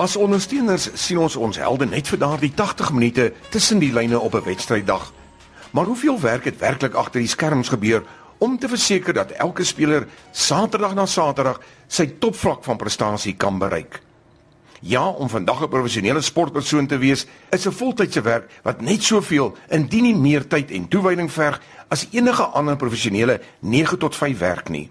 As ondersteuners sien ons ons helde net vir daardie 80 minute tussen die lyne op 'n wedstryddag. Maar hoeveel werk het werklik agter die skerms gebeur om te verseker dat elke speler Saterdag na Saterdag sy topvlak van prestasie kan bereik? Ja, om vandag 'n professionele sportpersoon te wees, is 'n voltydse werk wat net soveel indien nie meer tyd en toewyding verg as enige ander professionele 9 tot 5 werk nie.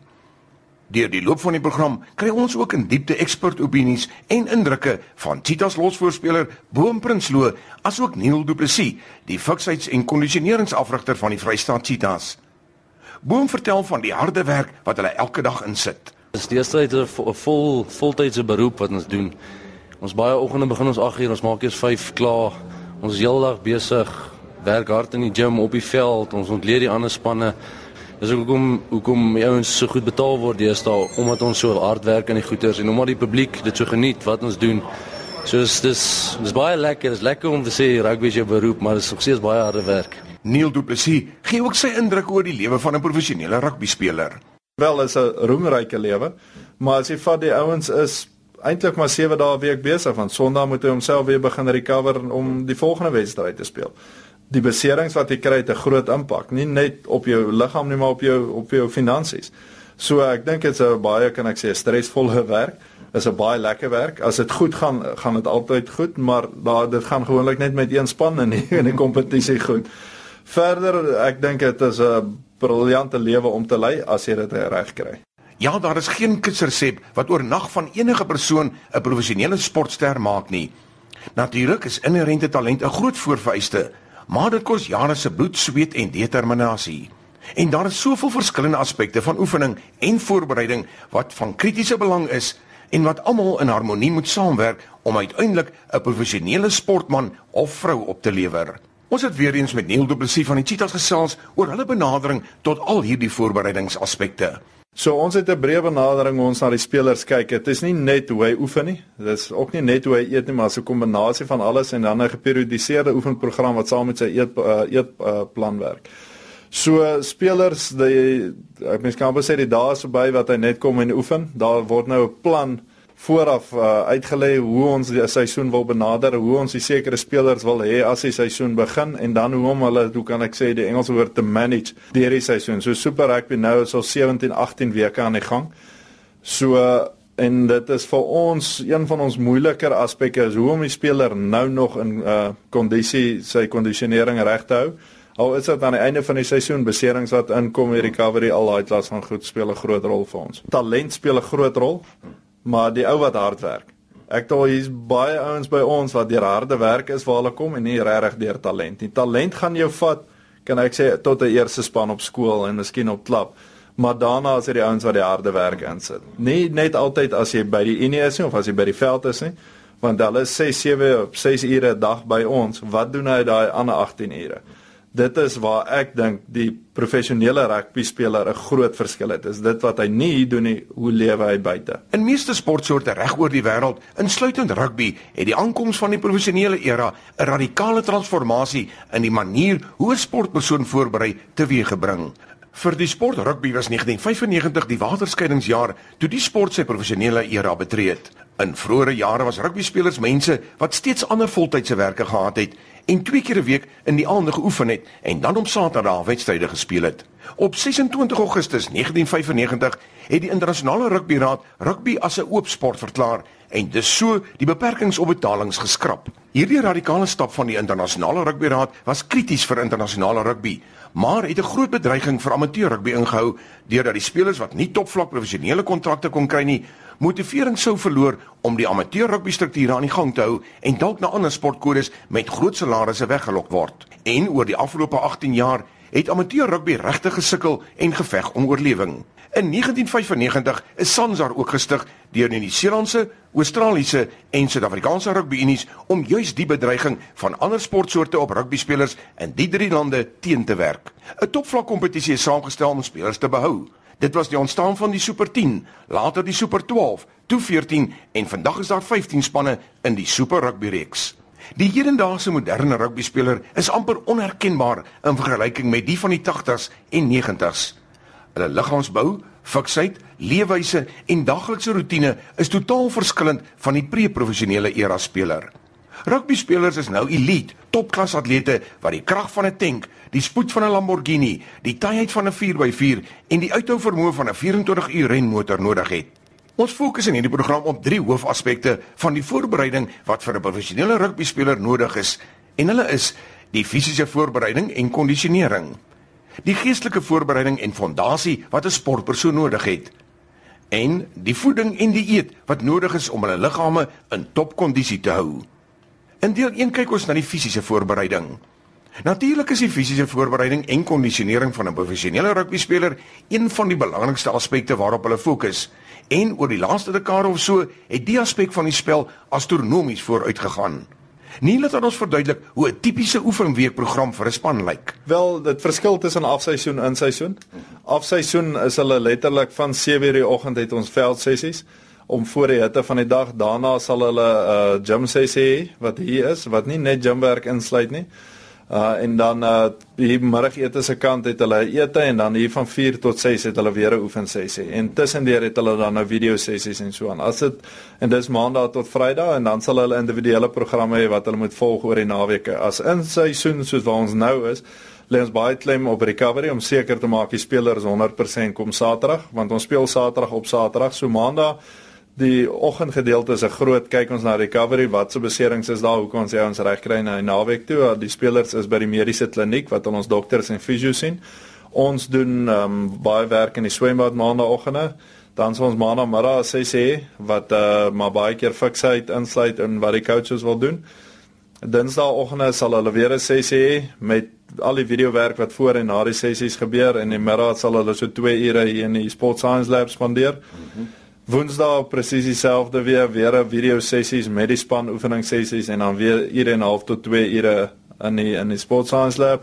Deur die loop van die program kry ons ook in diepte ekspertopinies en indrukke van Cheetahs losvoorspeler Boom Prinsloo, asook Neil Du Plessis, die fiksheids- en kondisioneringsafrigter van die Vrystaat Cheetahs. Boom vertel van die harde werk wat hulle elke dag insit. Dis deesdae 'n vol voltydse beroep wat ons doen. Ons baie oggende begin ons 8uur, ons maak eers 5 klaar. Ons is heeldag besig, werk hard in die gym op die veld, ons ontleed die ander spanne. Dis hoekom hoekom die ouens so goed betaal word deesdae omdat ons so hard werk aan die goeters en omdat die publiek dit so geniet wat ons doen. So dis dis dis baie lekker. Dis lekker om te sê rugby is jou beroep, maar dit is nog steeds baie harde werk. Neil Du Plessis gee ook sy indruk oor die lewe van 'n professionele rugbyspeler. Wel is 'n roemryke lewe, maar as jy vat die ouens is eintlik maar 7 dae 'n week besig want Sondag moet hy homself weer begin recover om die volgende wedstryd te speel die beserings wat jy kry het 'n groot impak, nie net op jou liggaam nie, maar op jou op jou finansies. So ek dink dit's 'n baie kan ek sê stresvolle werk. Is 'n baie lekker werk. As dit goed gaan, gaan dit altyd goed, maar daar dit gaan gewoonlik net met een span in die, in die kompetisie goed. Verder, ek dink dit is 'n briljante lewe om te lei as jy dit reg kry. Ja, daar is geen kitsresep wat oornag van enige persoon 'n professionele sportster maak nie. Natuurlik is inherente talent 'n groot voorvereiste, maar dit kos jare se bloed, sweet en determinasie. En daar is soveel verskillende aspekte van oefening en voorbereiding wat van kritiese belang is en wat almal in harmonie moet saamwerk om uiteindelik 'n professionele sportman of vrou op te lewer. Ons het weer eens met Neil Du Plessis van die Cheetahs gesels oor hulle benadering tot al hierdie voorbereidingsaspekte. So ons het 'n breë benadering ons na die spelers kyk. Dit is nie net hoe hy oefen nie. Dit is ook nie net hoe hy eet nie, maar 'n kombinasie van alles en dan 'n geperiodiseerde oefenprogram wat saam met sy eet uh, eet uh, werk. So spelers, die ek mens kan amper sê die dae is verby wat hy net kom en oefen. Daar word nou 'n plan vooraf uh, uitgelê hoe ons die seisoen wil benader, hoe ons die sekere spelers wil hê as die seisoen begin en dan hoe om hulle, hoe kan ek sê die Engelse woord te manage deur die seisoen. So Super Rugby nou is al 17, 18 weke aan die gang. So uh, en dit is vir ons een van ons moeiliker aspekte is hoe om die speler nou nog in uh kondisie sy kondisionering reg te hou. Al is dit aan die einde van die seisoen beserings wat inkom, die recovery al daai klas van goed speel 'n groot rol vir ons. Talent speel 'n groot rol maar die ou wat hard werk. Ek dink hier's baie ouens by ons wat deur harde werk is waar hulle kom en nie regtig deur talent nie. Talent gaan jou vat, kan ek sê tot 'n eerste span op skool en miskien op klub. Maar daarna is dit die ouens wat die harde werk insit. Nie net altyd as jy by die Unie is nie of as jy by die veld is nie, want hulle is 6, 7 op 6 ure 'n dag by ons. Wat doen hy daai ander 18 ure? Dit is waar ek dink die professionele rugby speler 'n groot verskil het. Is dit wat hy nie hier doen nie, hoe lewe hy buite? In meeste sportsoorte reg oor die wêreld, insluitend rugby, het die aankoms van die professionele era 'n radikale transformasie in die manier hoe 'n sportpersoon voorberei teweeggebring. Vir die sport rugby was 1995 die waterskeidingsjaar toe die sport sy professionele era betree het. In vroeë jare was rugby spelers mense wat steeds ander voltydse werke gehad het en twee keer 'n week in die aande geoefen het en dan op Saterdag wedstryde gespeel het. Op 26 Augustus 1995 het die internasionale rugbyraad rugby as 'n oop sport verklaar en dus so die beperkings op betalings geskraap. Hierdie radikale stap van die internasionale rugbyraad was krities vir internasionale rugby, maar het 'n groot bedreiging vir amateur rugby ingehou deurdat die spelers wat nie topvlak professionele kontrakte kon kry nie, motivering sou verloor om die amateur rugby strukture aan die gang te hou en dalk na ander sportkodes met groot salarisse weggelok word. En oor die afgelope 18 jaar het amateur rugby regtig gesukkel en geveg om oorlewing. In 1995 is SANZAR ook gestig deur die Nieu-Seelandse, Australiese en Suid-Afrikaanse rugbyunies om juis die bedreiging van ander sportsoorte op rugbyspelers in die drie lande teen te werk. 'n Topvlak kompetisie is saamgestel om spelers te behou. Dit was die ontstaan van die Super 10, later die Super 12, toe 14 en vandag is daar 15 spanne in die Super Rugby reeks. Die hedendaagse moderne rugbyspeler is amper onherkenbaar in vergelyking met die van die 80s en 90s. Hulle liggaamsbou, Fiksheid, leefwyse en daglikse rotine is totaal verskillend van die pre-professionele era speler. Rugby spelers is nou elite, topklas atlete wat die krag van 'n tank, die spoed van 'n Lamborghini, die taaiheid van 'n 4x4 en die uithou vermoë van 'n 24-uur renmotor nodig het. Ons fokus in hierdie program op drie hoofaspekte van die voorbereiding wat vir 'n professionele rugby speler nodig is, en hulle is die fisiese voorbereiding en kondisionering, die geestelike voorbereiding en fondasie wat 'n sportpersoon nodig het, en die voeding en die eet wat nodig is om hulle liggame in topkondisie te hou. In deel 1 kyk ons na die fisiese voorbereiding. Natuurlik is die fisiese voorbereiding en kondisionering van 'n professionele rugbyspeler een van die belangrikste aspekte waarop hulle fokus. En oor die laaste dekade of so het die aspek van die spel astronomies vooruitgegaan. Nie laat ons verduidelik hoe 'n tipiese oefenweekprogram vir 'n span lyk. Wel, dit verskil tussen afseisoen en inseisoen. Afseisoen is hulle letterlik van 7:00 die oggend het ons veldsessies om voor die hitte van die dag. Daarna sal hulle 'n uh, gym sessie wat hier is wat nie net gymwerk insluit nie. Uh en dan uh die middagete se kant het hulle ete en dan hier van 4 tot 6 het hulle weer 'n oefensessie. En tussendeur het hulle dan nou video sessies en so aan. As dit en dis maandag tot vrydag en dan sal hulle individuele programme hê wat hulle moet volg oor die naweke. As in seisoen soos waar ons nou is, lê ons baie klem op recovery om seker te maak die spelers 100% kom Saterdag, want ons speel Saterdag op Saterdag. So maandag die oggendgedeelte is 'n groot kyk ons na recovery, wat se beserings is daar, hoe kan ons hy ons regkry na die naweek toe? Die spelers is by die mediese kliniek wat ons dokters en fisio sien. Ons doen um, baie werk in die swembad maandagooggende. Dan sou ons maandagmiddag sê sê wat uh, maar baie keer fiksheid insluit in wat die coaches wil doen. Dinsdaagoggende sal hulle weer 'n sessie hê met al die video werk wat voor en na die sessies gebeur en in die middag sal hulle so 2 ure hier in die Sport Science Lab spandeer. Mm -hmm. Woensdae presies dieselfde weer weer 'n video sessies met die span oefening sessies en dan weer ure en 'n half tot 2 ure in die in die Sport Science Lab.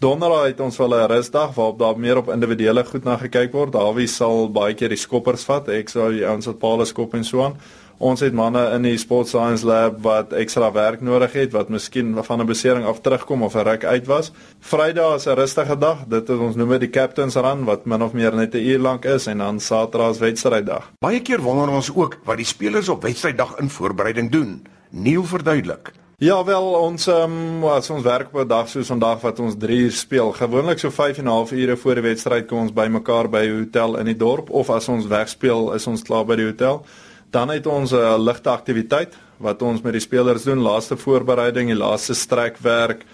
Donderdag het ons wel 'n rusdag waarop daar meer op individuele goed na gekyk word. Dawie sal baie keer die skoppers vat. Ek sal die ouens wat paal skop en so aan. Ons het manne in die Sport Science Lab wat ekstra werk nodig het wat miskien van 'n besering af terugkom of 'n ruk uit was. Vrydag is 'n rustige dag. Dit is ons noem dit die Captain's Run wat min of meer net 'n uur lank is en dan Saterdag is wedstryddag. Baie keer wonder ons ook wat die spelers op wedstryddag in voorbereiding doen. Neil verduidelik. Ja wel ons um, as ons werk op 'n dag soos vandag wat ons 3 uur speel, gewoonlik so 5 en 'n half ure voor die wedstryd kom ons bymekaar by 'n hotel in die dorp of as ons wegspeel is ons klaar by die hotel. Dan het ons 'n uh, ligte aktiwiteit wat ons met die spelers doen, laaste voorbereiding, die laaste strekwerk,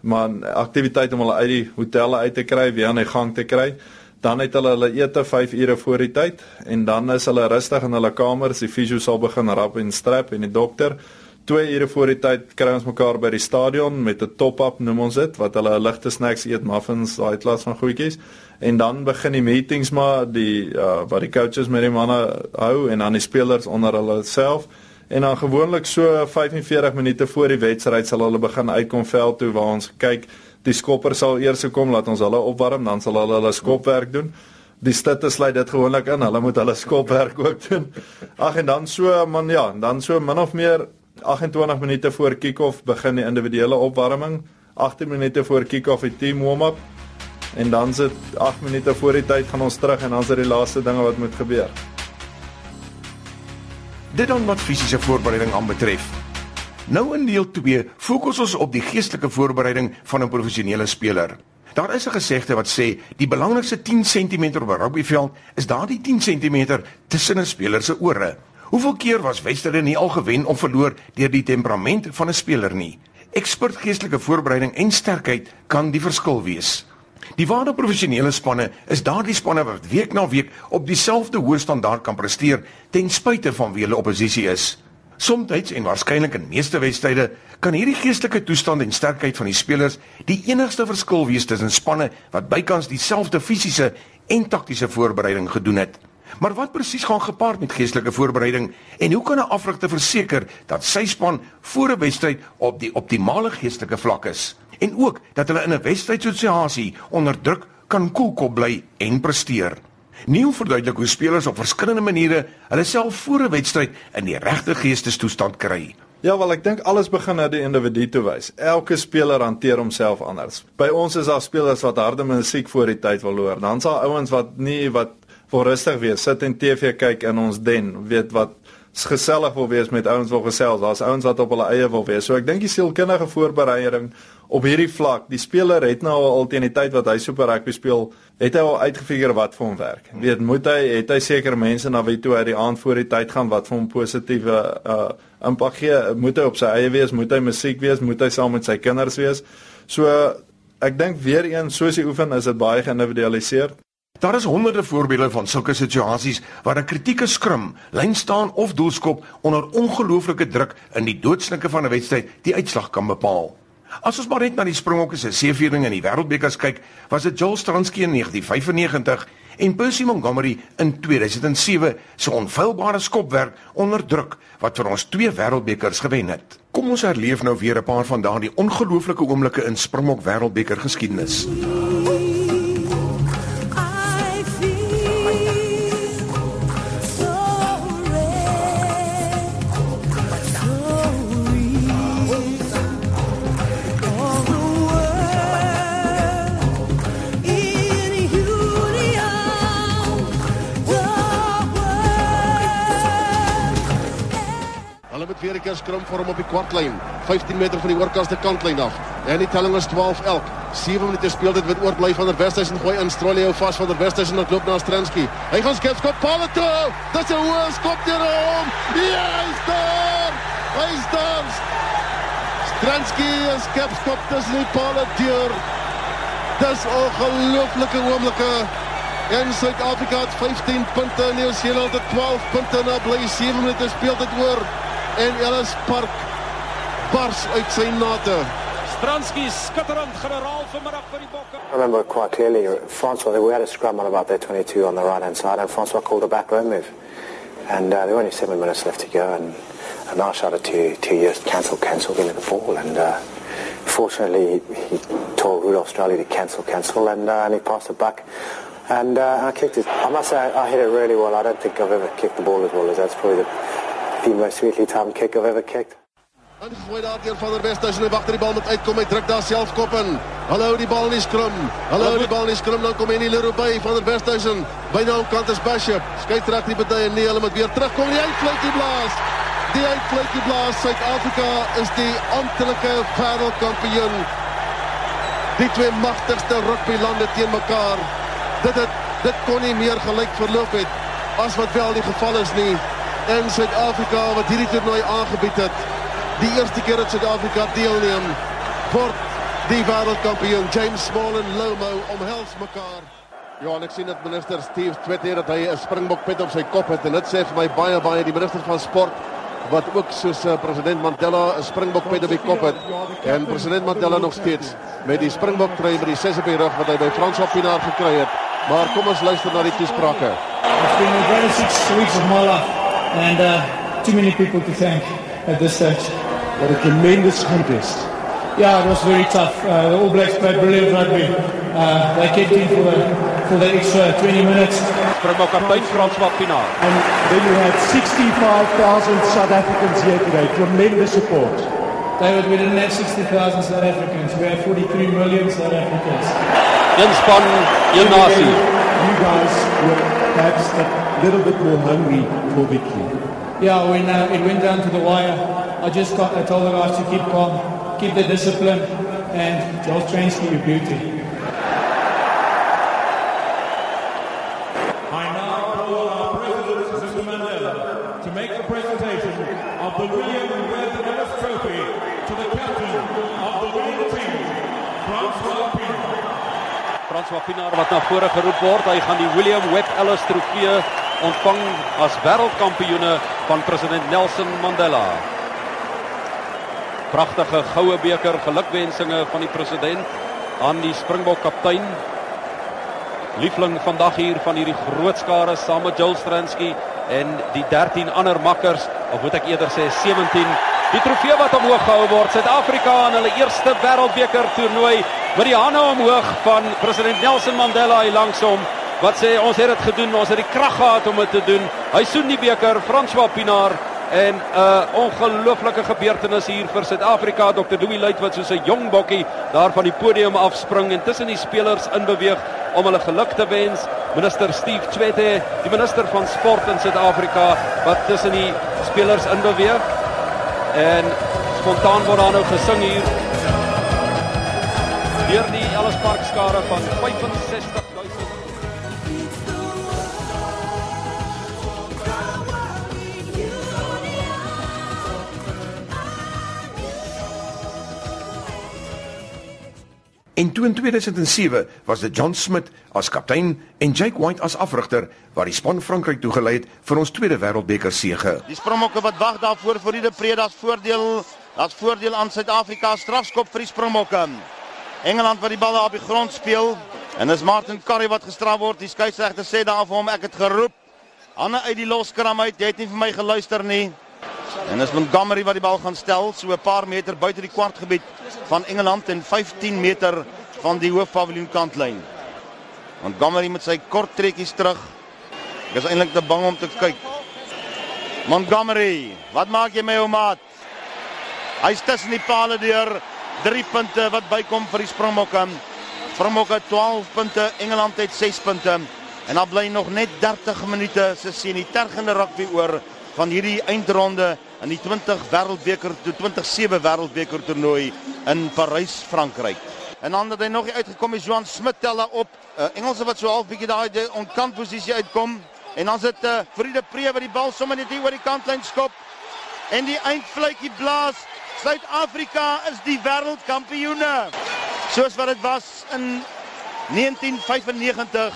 maar aktiwiteit om hulle uit die hotelle uit te kry, weer aan die gang te kry. Dan het hulle hulle ete 5 ure voor die tyd. En dan is hulle rustig in hulle kamers, die fisio sal begin rap en strap en die dokter. 2 ure voor die tyd kry ons mekaar by die stadion met 'n top-up noem ons dit wat hulle ligte snacks eet, muffins, daai klas van goedjies en dan begin die meetings maar die uh, wat die coaches met die manne hou en dan die spelers onder hulle self en dan gewoonlik so 45 minute voor die wedstryd sal hulle begin uitkom veld toe waar ons kyk die skopper sal eers kom laat ons hulle opwarm dan sal hulle hulle skopwerk doen die stitte sluit dit gewoonlik in hulle moet hulle skopwerk ook doen ag en dan so man ja dan so min of meer 28 minute voor kick-off begin die individuele opwarming. 18 minute voor kick-off die team warm-up. En dan sit 8 minute voor die tyd gaan ons terug en dan is dit die laaste dinge wat moet gebeur. Dit dan wat fisiese voorbereiding aanbetref. Nou in deel 2 fokus ons op die geestelike voorbereiding van 'n professionele speler. Daar is 'n gesegde wat sê die belangrikste 10 cm op 'n rugbyveld is daardie 10 cm tussen 'n speler se ore. Hoeveel keer was Westerde nie al gewen of verloor deur die temperament van 'n speler nie? Ekspert geestelike voorbereiding en sterkheid kan die verskil wees. Die ware professionele spanne is daardie spanne wat week na week op dieselfde hoë standaard kan presteer ten spyte van wie hulle oppositie is. Somstyds en waarskynlik in meeste wedstryde kan hierdie geestelike toestand en sterkheid van die spelers die enigste verskil wees tussen spanne wat bykans dieselfde fisiese en taktiese voorbereiding gedoen het. Maar wat presies gaan gepaard met geestelike voorbereiding en hoe kan 'n afrigter verseker dat sy span voor 'n wedstryd op die optimale geestelike vlak is en ook dat hulle in 'n wedstrydsituasie onder druk kan koelkop bly en presteer? Nieuw verduidelik hoe spelers op verskillende maniere hulle self voor 'n wedstryd in die regte geestestoestand kry. Ja, wel ek dink alles begin uit die individu te wys. Elke speler hanteer homself anders. By ons is daar spelers wat harde musiek voor die tyd wil hoor. Dan's daar ouens wat nie wat wil rustig wees, sit en TV kyk in ons den, weet wat gesellig wil wees met ouens wil gesels. Daar's ouens wat op hulle eie wil wees. So ek dink die sielkundige voorbereiding op hierdie vlak, die speler het nou al teen die tyd wat hy super rugby speel, het hy al uitgefigure wat vir hom werk. Weet, moet hy het hy seker mense na wie toe hy die aand voor die tyd gaan wat vir hom positiewe uh impak gee? Moet hy op sy eie wees? Moet hy musiek wees? Moet hy saam met sy kinders wees? So ek dink weer een soos die oefen is dit baie geïndividualiseer. Daar is honderde voorbeelde van sulke situasies waar 'n kritieke skrum, lyn staan of doelskop onder ongelooflike druk in die doodsnike van 'n wedstryd die uitslag kan bepaal. As ons maar net na die Springbokke se seëviering in die Wêreldbeker kyk, was dit Joel Stransky in 1995 en Percy Montgomery in 2007 se onfeilbare skopwerk onder druk wat vir ons twee Wêreldbekers gewen het. Kom ons herleef nou weer 'n paar van daardie ongelooflike oomblikke in Springbok Wêreldbeker geskiedenis. 'n vir hom op die kwartlyn. 15 meter van die oorkaste kantlyn af. En die telling is 12 elk. 7 minute speel dit met oorbly van der Westhuizen gooi in Australië vas van der Westhuizen en loop na Stransky. Hy gaan skep skop paal toe. Dis 'n hoë skop deur hom. Ja, hy's daar. Hy's daar. Stransky skep skop dis nie deur. Dis ongelooflike oomblikke. En Suid-Afrika het 15 punte, Nieu-Seeland het 12 punte na bly 7 minute speel dit oor en Ellis Park bars uit sy nate. Stransky skitterend generaal vanmiddag vir die Bokke. I remember quite clearly Francois we had a scrum on about their 22 on the right hand side and Francois called a back row move. And uh, there were only 7 minutes left to go and and I shouted to to you cancel cancel give me the ball and uh, fortunately he told Rudolph Straley to cancel cancel and uh, and he passed it back. And uh, I kicked it. I must say, I hit it really well. I don't think I've ever kicked the ball as well as that's probably the the most sweetly timed kick I've ever kicked. Ingegooi daar deur van der Westhuizen en wag dat die bal moet uitkom. Hy druk daar self kop in. Hallo die bal in die skrum. Hallo die bal in die skrum. Dan kom hy nie leer by van der Westhuizen. Byna aan kant is Bishop. Skei trek die partye nee, hulle moet weer terugkom. Die uitfluit die blaas. Die uitfluit die blaas. Suid-Afrika is die amptelike wêreldkampioen. Die twee magtigste rugbylande teen mekaar. Dit het dit kon nie meer gelyk verloop het as wat wel die geval is nie in Suid-Afrika wat hierdie toernooi aangebied het. Die eerste keer dat Suid-Afrika deelneem word die wêreldkampioen James Small en Lomo omhels mekaar. Ja, ek sien dat minister Steve Twitter dat hy 'n springbok pet op sy kop het en dit sê vir my baie baie die minister van sport wat ook soos uh, president Mandela 'n springbok pet op die kop het en president Mandela nog steeds met die springbok trui by die ses op die rug wat hy by Frans Pinaar gekry het. Maar kom ons luister na die toesprake. It's been a very six weeks of my life and uh, too many people to thank at this stage. What a tremendous contest. Yeah, it was very tough. Uh, the All Blacks played brilliant rugby. Uh, they kept in for the, for the extra 20 minutes. Springbok kaptein Frans Wapina. And then you had 65,000 South Africans here today. Tremendous support. David, we didn't have 60,000 South Africans. We have 43 million South Africans. Een span, een nasie. You guys were perhaps a little bit more hungry for victory. Yeah, when uh, it went down to the wire, I just got, I told the guys to keep calm, keep the discipline, and Joel Transky, your beauty. I now call our President Mr. Mandela to make the presentation of the William Webb Ellis Trophy to the captain of the winning team, Francois Pienaar. François Pinaar wat na vore geroep word. Hy gaan die William Webb Ellis Trofee ontvang as wêreldkampioene van president Nelson Mandela. Pragtige goue beker, gelukwensinge van die president aan die Springbok kaptein. Liefling vandag hier van hierdie groot skare saam met Joel Stransky en die 13 ander makkers, of moet ek eerder sê 17. Die trofee wat omhoog gehou word, Suid-Afrika aan hulle eerste wêreldbeker toernooi met die hande omhoog van president Nelson Mandela hier langs hom wat sê ons het dit gedoen, ons het die krag gehad om dit te doen. Hy soen die beker, François Pinaar en 'n uh, ongelooflike gebeurtenis hier vir Suid-Afrika. Dr. Louis Luit wat soos 'n jong bokkie daar van die podium afspring en tussen die spelers inbeweeg om hulle geluk te wens minister Steve Tshwete, die minister van sport in Suid-Afrika wat tussen die spelers inbeweeg. En spontaan word daar nou gesing hier. Deur die Ellis Park skare van 65000 En toe in 2007 was dit John Smith as kaptein en Jake White as afrigter wat die span Frankryk toegelei het vir ons tweede wêreldbeker sege. Die Springbokke wat wag daarvoor vir die Predas voordeel, dat voordeel aan Suid-Afrika strafskop vir die Springbokke. Engeland wat die bal op die grond speel en dis Martin Curry wat gestraf word. Die skeieregter sê daar vir hom ek het geroep. Hanne uit die loskram uit. Jy het nie vir my geluister nie. En dis Montgomery wat die bal gaan stel so 'n paar meter buite die kwartgebied van Engeland en 15 meter van die hoofpaviljoen kantlyn. Montgomery met sy kort trekkies terug. Ek is eintlik te bang om te kyk. Montgomery, wat maak jy my ou maat? Hy's tussen die pale deur 3 punte wat bykom vir die Springbokke. Springbokke 12 punte, Engeland het 6 punte en dan bly nog net 30 minute se sien die tergende rugby oor van hierdie eindronde in die 20 wêreldbeker toe 27 wêreldbeker toernooi in Parys, Frankryk. En dan het hy nog uitgekom is Johan Smit tel daar op. Uh, Engelse wat so half bietjie daai onkant posisie uitkom en dan sit uh, Friede Pre wat die bal sommer net hier oor die kantlyn skop en die eindfluitjie blaas. Suid-Afrika is die wêreldkampioene. Soos wat dit was in 1995.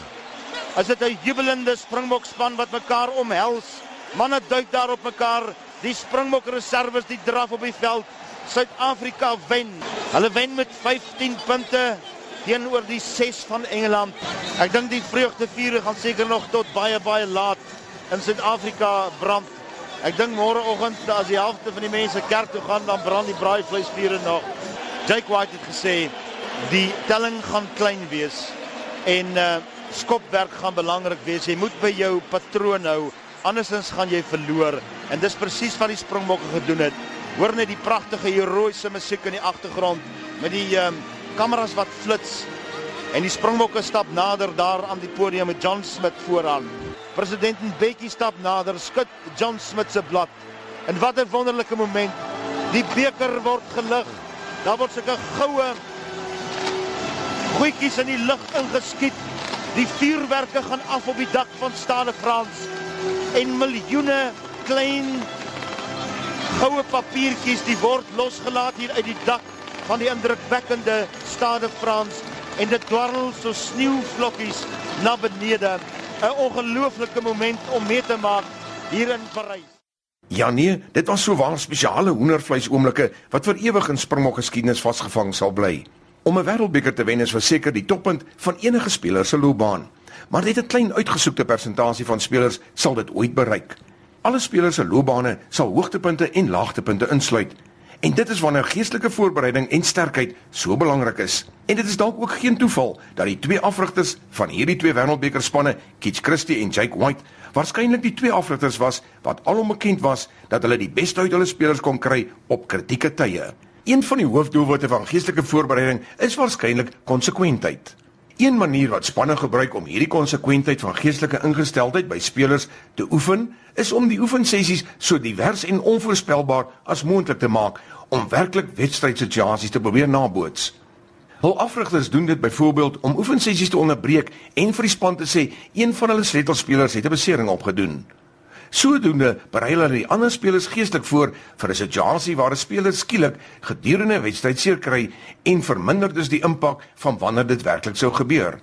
As dit 'n jubelende Springbok span wat mekaar omhels Manne duik daar op mekaar. Die Springbok reserves die draf op die veld. Suid-Afrika wen. Hulle wen met 15 punte teenoor die 6 van Engeland. Ek dink die vreugdevuur gaan seker nog tot baie baie laat in Suid-Afrika brand. Ek dink môreoggend as die helfte van die mense kerk toe gaan, dan brand die braaivleisvure nog. Jake White het gesê die telling gaan klein wees en uh skopwerk gaan belangrik wees. Jy moet by jou patroon hou andersins gaan jy verloor en dis presies wat die Springbokke gedoen het. Hoor net die pragtige heroïese musiek in die agtergrond met die ehm um, kameras wat flits en die Springbokke stap nader daar aan die podium met John Smith vooraan. President Mbeki stap nader, skud John Smith se blad. En wat 'n wonderlike moment. Die beker word gelig. Daar word sulke goue goedjies in die lug ingeskiet. Die vuurwerke gaan af op die dak van Stade France en miljoene klein goue papiertjies die word losgelaat hier uit die dak van die indrukwekkende Stade France en dit dwarrel so sneeuvlokkies na benede. 'n ongelooflike moment om mee te maak hier in Parys Ja nee, dit was so waar spesiale hoendervleis oomblikke wat vir ewig in Springbok geskiedenis vasgevang sal bly. Om 'n wêreldbeker te wen is verseker die toppunt van enige speler se loopbaan maar net 'n klein uitgesoekte persentasie van spelers sal dit ooit bereik. Alle spelers se loopbane sal hoogtepunte en laagtepunte insluit. En dit is wanneer geestelike voorbereiding en sterkheid so belangrik is. En dit is dalk ook geen toeval dat die twee afrigters van hierdie twee wêreldbekerspanne, Kitch Christie en Jake White, waarskynlik die twee afrigters was wat alom bekend was dat hulle die beste uit hulle spelers kon kry op kritieke tye. Een van die hoofdoelwitte van geestelike voorbereiding is waarskynlik konsekwentheid. Een manier wat spanne gebruik om hierdie konsekwentheid van geestelike ingesteldheid by spelers te oefen, is om die oefensessies so divers en onvoorspelbaar as moontlik te maak om werklik wedstrydsituasies te probeer naboots. Hul afrigters doen dit byvoorbeeld om oefensessies te onderbreek en vir die span te sê een van hulle sleutelspelers het 'n besering opgedoen. Sodoende berei hulle die ander spelers geestelik voor vir 'n situasie waar 'n speler skielik gedurende 'n wedstryd seer kry en verminder dus die impak van wanneer dit werklik sou gebeur.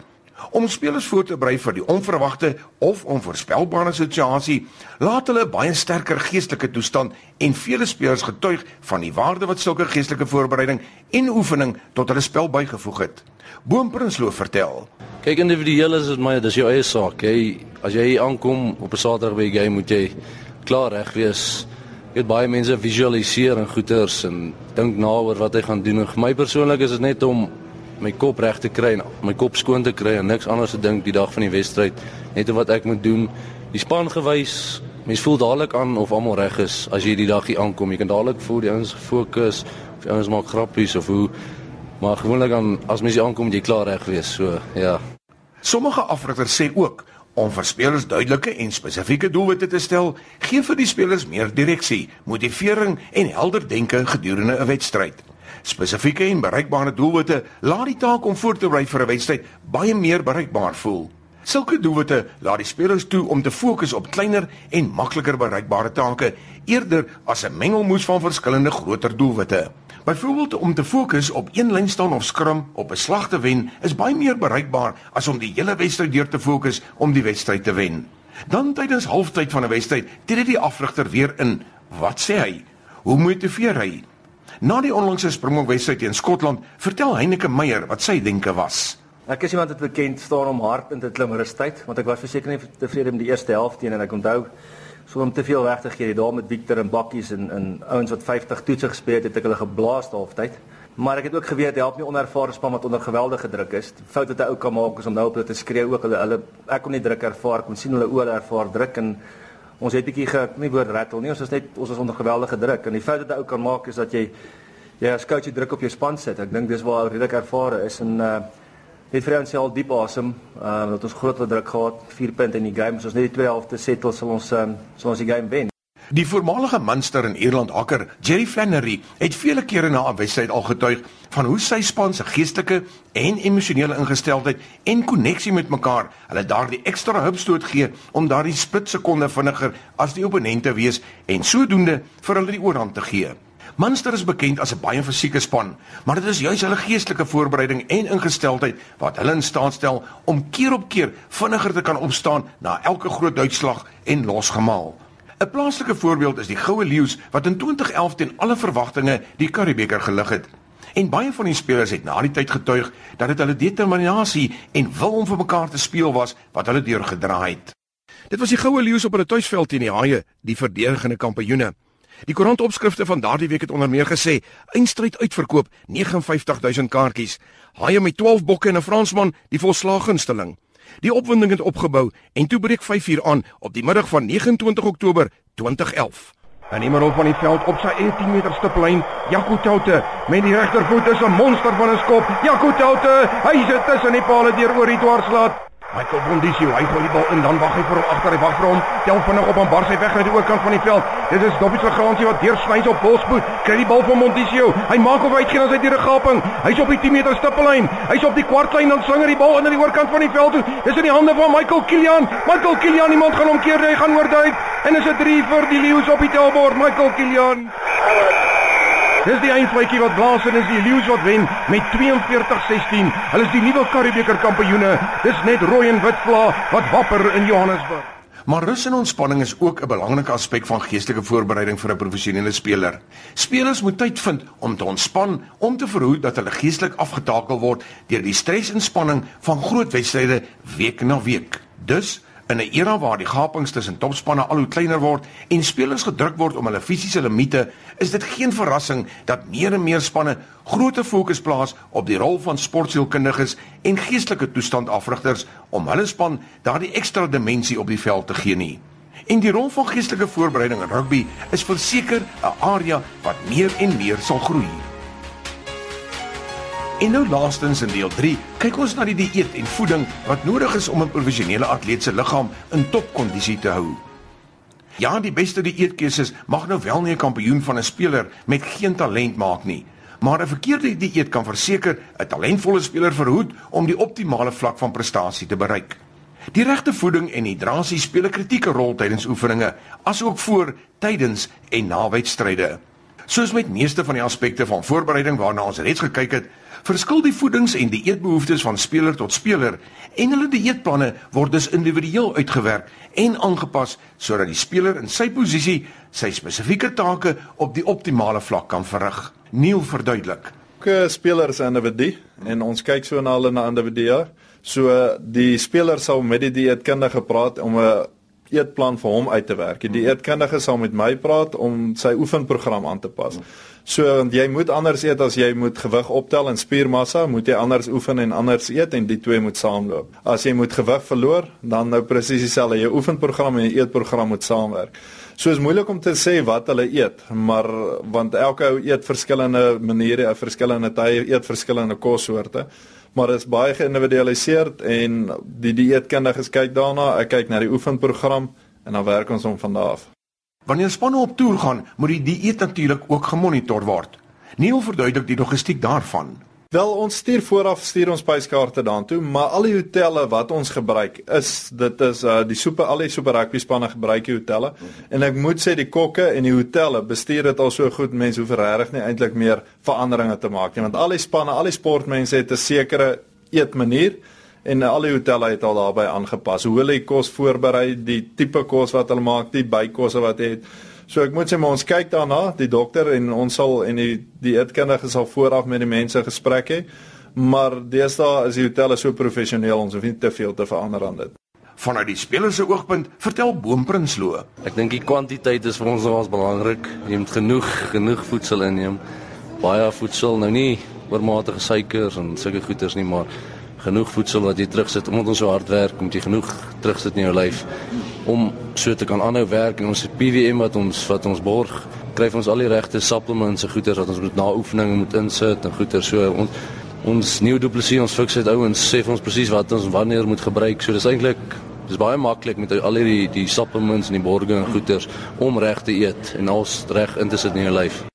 Om spelers voor te berei vir die onverwagte of onvoorspelbare situasie, laat hulle baie sterker geestelike toestand en vele spelers getuig van die waarde wat sulke geestelike voorbereiding en oefening tot hulle spel bygevoeg het. Boomprinsloo vertel. Kyk individueel is dit my dis jou eie saak. Jy as jy aankom op 'n Saterdag by die game moet jy klaar reg wees. Jy het baie mense visualiseer en goeters en dink na oor wat hy gaan doen. En vir my persoonlik is dit net om my kop reg te kry en my kop skoon te kry en niks anders te dink die dag van die wedstryd. Net wat ek moet doen. Die span gewys. Mens voel dadelik aan of almal reg is as jy die dag hier aankom. Jy kan dadelik voel die ouens fokus of die ouens maak grappies of hoe Maar gewoonlik dan as mens aankom, jy klaar reg wees. So, ja. Sommige afrigters sê ook om vir spelers duidelike en spesifieke doelwitte te stel, gee vir die spelers meer direksie, motivering en helder denke gedurende 'n wedstryd. Spesifieke en bereikbare doelwitte laat die taak om voor te berei vir 'n wedstryd baie meer bereikbaar voel. Sulke doelwitte laat die spelers toe om te fokus op kleiner en makliker bereikbare take eerder as 'n mengelmoes van verskillende groter doelwitte. Byvoorbeeld om te fokus op een lyn staan of skrum op 'n slag te wen is baie meer bereikbaar as om die hele wedstryd deur te fokus om die wedstryd te wen. Dan tydens halftyd van 'n wedstryd, tree die afrigter weer in. Wat sê hy? Hoe motiveer hy? Na die onlangse Springbok-wedstryd teen Skotland, vertel Heineke Meyer wat sy denke was. Ek is iemand wat bekend staan om hard in te klim rustyd, want ek was verseker nie tevrede met die eerste helfte teen en ek onthou so om te veel weg te gee daar met Victor en Bakkies en en ouens wat 50 toetse gespeel het, het ek hulle geblaas halftyd. Maar ek het ook geweet help nie onervare span wat onder geweldige druk is. Die fout wat hy ou kan maak is om nou op hulle te skree ook hulle hulle ek kon nie druk ervaar, kon sien hulle oor ervaar druk en ons het bietjie ge nie woord rattle nie. Ons is net ons is onder geweldige druk en die fout wat hy ou kan maak is dat jy jy as coach jy druk op jou span sit. Ek dink dis waar hy redelik ervare is en uh het vir ons al diep asem. Ehm uh, dat ons groot druk gehad, 4 punte in die game. Ons net die tweede helfte settle sal ons um, sal ons die game wen. Die voormalige Munster en Ierland hakker, Jerry Flannery, het vele kere na 'n wedstryd al getuig van hoe sy span se geestelike en emosionele ingesteldheid en koneksie met mekaar hulle daardie ekstra hupstoot gee om daardie splitsekonde vinniger as die opponente wees en sodoende vir hulle die oorhand te gee. Munster is bekend as 'n baie fisieke span, maar dit is juis hulle geestelike voorbereiding en ingesteldheid wat hulle in staat stel om keer op keer vinniger te kan opstaan na elke groot uitslag en losgemaal. 'n Plaaslike voorbeeld is die Goue Leeu's wat in 2011 teen alle verwagtinge die Curriebeeker gelig het. En baie van die spelers het na die tyd getuig dat dit hulle determinasie en wil om vir mekaar te speel was wat hulle deurgedraai het. Dit was die Goue Leeu's op hulle tuisveld teen die Haie, die verdedigende kampioene. Die koerantopskrifte van daardie week het onder meer gesê: "Eindstryd uitverkoop, 59000 kaartjies. Haie met 12 bokke en 'n Fransman, die volslaggunsteling." Die opwinding het opgebou en toe breek 5uur aan op die middag van 29 Oktober 2011. En die middel van die veld op sy 18 meter stiplyn, Jaco Toute met die regtervoet is 'n monster van 'n skop. Jaco Toute, hy sit tussen die pale deur oor die dwarslaat. Michael Bondisio, hy gooi die bal in, dan wag hy vir hom agter, hy wag vir hom. Tel vinnig op en bar sy weg na die oorkant van die veld. Dit is Dobbies se garansie wat deursny op Bosboet. Kry die bal van Bondisio. Hy maak of uitgeen as hy deur 'n gaping. Hy's op die 10 meter stippellyn. Hy's op die kwartlyn en slinger die bal in na die oorkant van die veld toe. Dis in die hande van Michael Kilian. Michael Kilian, iemand gaan hom keer, hy gaan oorduik. En is dit 3 vir die Lions op die tellbord. Michael Kilian. Dis die eindfluitjie wat blaas en is die Lions wat wen met 42-16. Hulle is die nuwe Karibeker kampioene. Dis net rooi en wit vla wat wapper in Johannesburg. Maar rus en ontspanning is ook 'n belangrike aspek van geestelike voorbereiding vir 'n professionele speler. Spelers moet tyd vind om te ontspan om te verhoed dat hulle geestelik afgetakel word deur die stres en spanning van groot wedstryde week na week. Dus In 'n era waar die gapings tussen topspanne al hoe kleiner word en spelers gedruk word om hulle fisiese limite, is dit geen verrassing dat meer en meer spanne groter fokus plaas op die rol van sportsielkundiges en geestelike toestandafrigters om hulle span daardie ekstra dimensie op die veld te gee nie. En die rol van geestelike voorbereiding in rugby is verseker 'n area wat meer en meer sal groei. En nou laastens in deel 3, kyk ons na die dieet en voeding wat nodig is om 'n professionele atleet se liggaam in topkondisie te hou. Ja, die beste dieetkeuses mag nou wel nie 'n kampioen van 'n speler met geen talent maak nie, maar 'n verkeerde dieet kan verseker 'n talentvolle speler verhoed om die optimale vlak van prestasie te bereik. Die regte voeding en hidrasie speel 'n kritieke rol tydens oefeninge, asook voor, tydens en na wedstryde. Soos met meeste van die aspekte van voorbereiding waarna ons reeds gekyk het, verskil die voedings en die eetbehoeftes van speler tot speler en hulle dieetplanne word dus individueel uitgewerk en aangepas sodat die speler in sy posisie sy spesifieke take op die optimale vlak kan verrig. Neil verduidelik. Elke speler is 'n individu en ons kyk so na hulle na individue. So die speler sal met die dieetkundige praat om 'n eetplan vir hom uit te werk. Die dieetkundige sal met my praat om sy oefenprogram aan te pas. So jy moet anders eet as jy moet gewig optel en spiermassa, moet jy anders oefen en anders eet en die twee moet saamloop. As jy moet gewig verloor, dan nou presies dieselfde. Jou oefenprogram en jou eetprogram moet saamwerk. So is moeilik om te sê wat hulle eet, maar want elke ou eet verskillende maniere, verskillende tye, eet verskillende kossoorte. Maar dit is baie geïndividualiseer en die dieetkundiges kyk daarna, ek kyk na die oefenprogram en dan werk ons hom van daar af. Wanneer spanne op toer gaan, moet die dieet natuurlik ook gemonitor word. Neil verduidelik die logistiek daarvan. Wel ons stuur vooraf stuur ons spyskaarte daartoe, maar al die hotelle wat ons gebruik is dit is uh die super al die super rugby spanne gebruik die hotelle en ek moet sê die kokke en die hotelle bestuur dit al so goed mense hoef regtig nie eintlik meer veranderinge te maak nie want al die spanne, al die sportmense het 'n sekere eetmanier en al die hotelle het al daarbey aangepas. Hoe hulle kos voorberei, die tipe kos wat hulle maak, die bykosse wat het. So ek moet sê maar ons kyk daarna, die dokter en ons sal en die die eetkundige sal vooraf met die mense gesprek hê. Maar deesdae is die hotelle so professioneel, ons hoef nie te veel te verander aan dit. Vanuit die speler se oogpunt, vertel Boomprinsloo. Ek dink die kwantiteit is vir ons nogals belangrik. Jy moet genoeg genoeg voedsel inneem. Baie voedsel, nou nie oormatige suikers en sulke goeders nie, maar genoeg voedsel wat jy terugsit omdat ons so hard werk, moet jy genoeg terugsit in jou lyf om so te kan aanhou werk en ons PWM wat ons wat ons borg kry ons al die regte supplements en goeders wat ons moet na oefeninge moet insit en goeders. So ons ons nuwe duplisie ons fiks dit ouens sê vir ons presies wat ons wanneer moet gebruik. So dis eintlik dis baie maklik met al die die supplements en die borge en goeders om reg te eet en alles reg in te sit in jou lyf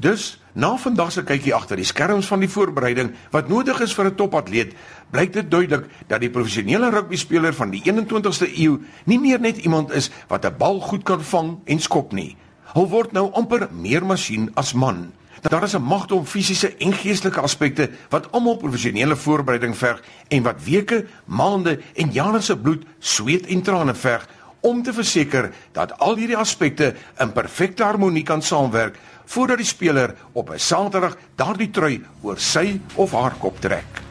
Dus na vandag se kykie agter die skerms van die voorbereiding wat nodig is vir 'n topatleet, blyk dit duidelik dat die professionele rugbyspeler van die 21ste eeu nie meer net iemand is wat 'n bal goed kan vang en skop nie. Hy word nou amper meer masjien as man. Daar is 'n magte om fisiese en geestelike aspekte wat almal professionele voorbereiding verg en wat weke, maande en jare se bloed, sweet en trane verg om te verseker dat al hierdie aspekte in perfekte harmonie kan saamwerk voordat die speler op 'n Saterdag daardie trui oor sy of haar kop trek.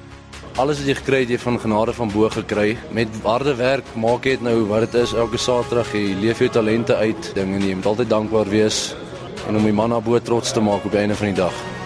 Alles wat jy gekry het, jy van genade van bo gekry. Met harde werk maak jy dit nou wat dit is elke Saterdag. Jy leef jou talente uit. Dinge jy moet altyd dankbaar wees en om die man na bo trots te maak op die einde van die dag.